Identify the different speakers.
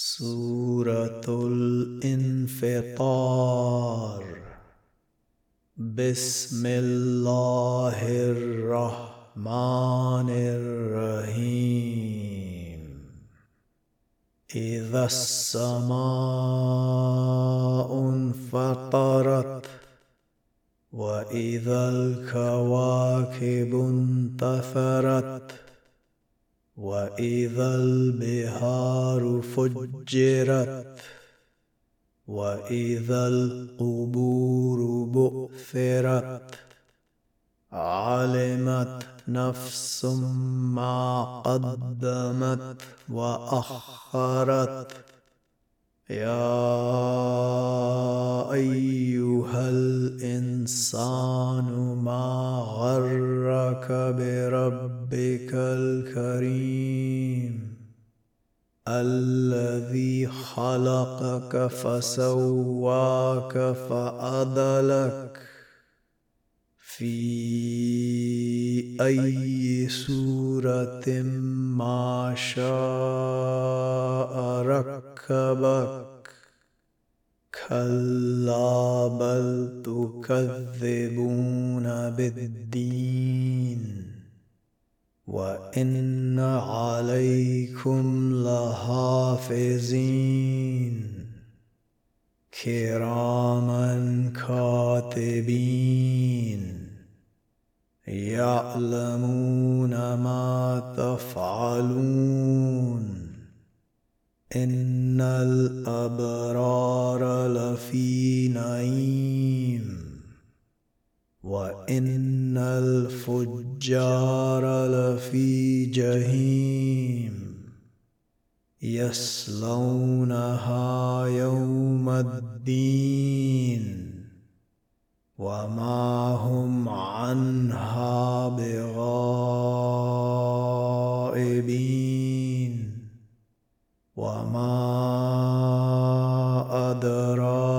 Speaker 1: سورة الانفطار. بسم الله الرحمن الرحيم. إذا السماء انفطرت وإذا الكواكب انتثرت واذا البحار فجرت واذا القبور بؤثرت علمت نفس ما قدمت واخرت يا ايها الانسان ما غرك بربك الكريم الذي خلقك فسواك فعدلك في أي سوره ما شاء ركبك. كلا بل تكذبون بالدين. وان عليكم لحافظين كراما كاتبين يعلمون ما تفعلون ان الابرار لفي نعيم وان الفجار لفي جحيم يصلونها يوم الدين وما هم عنها بغائبين وما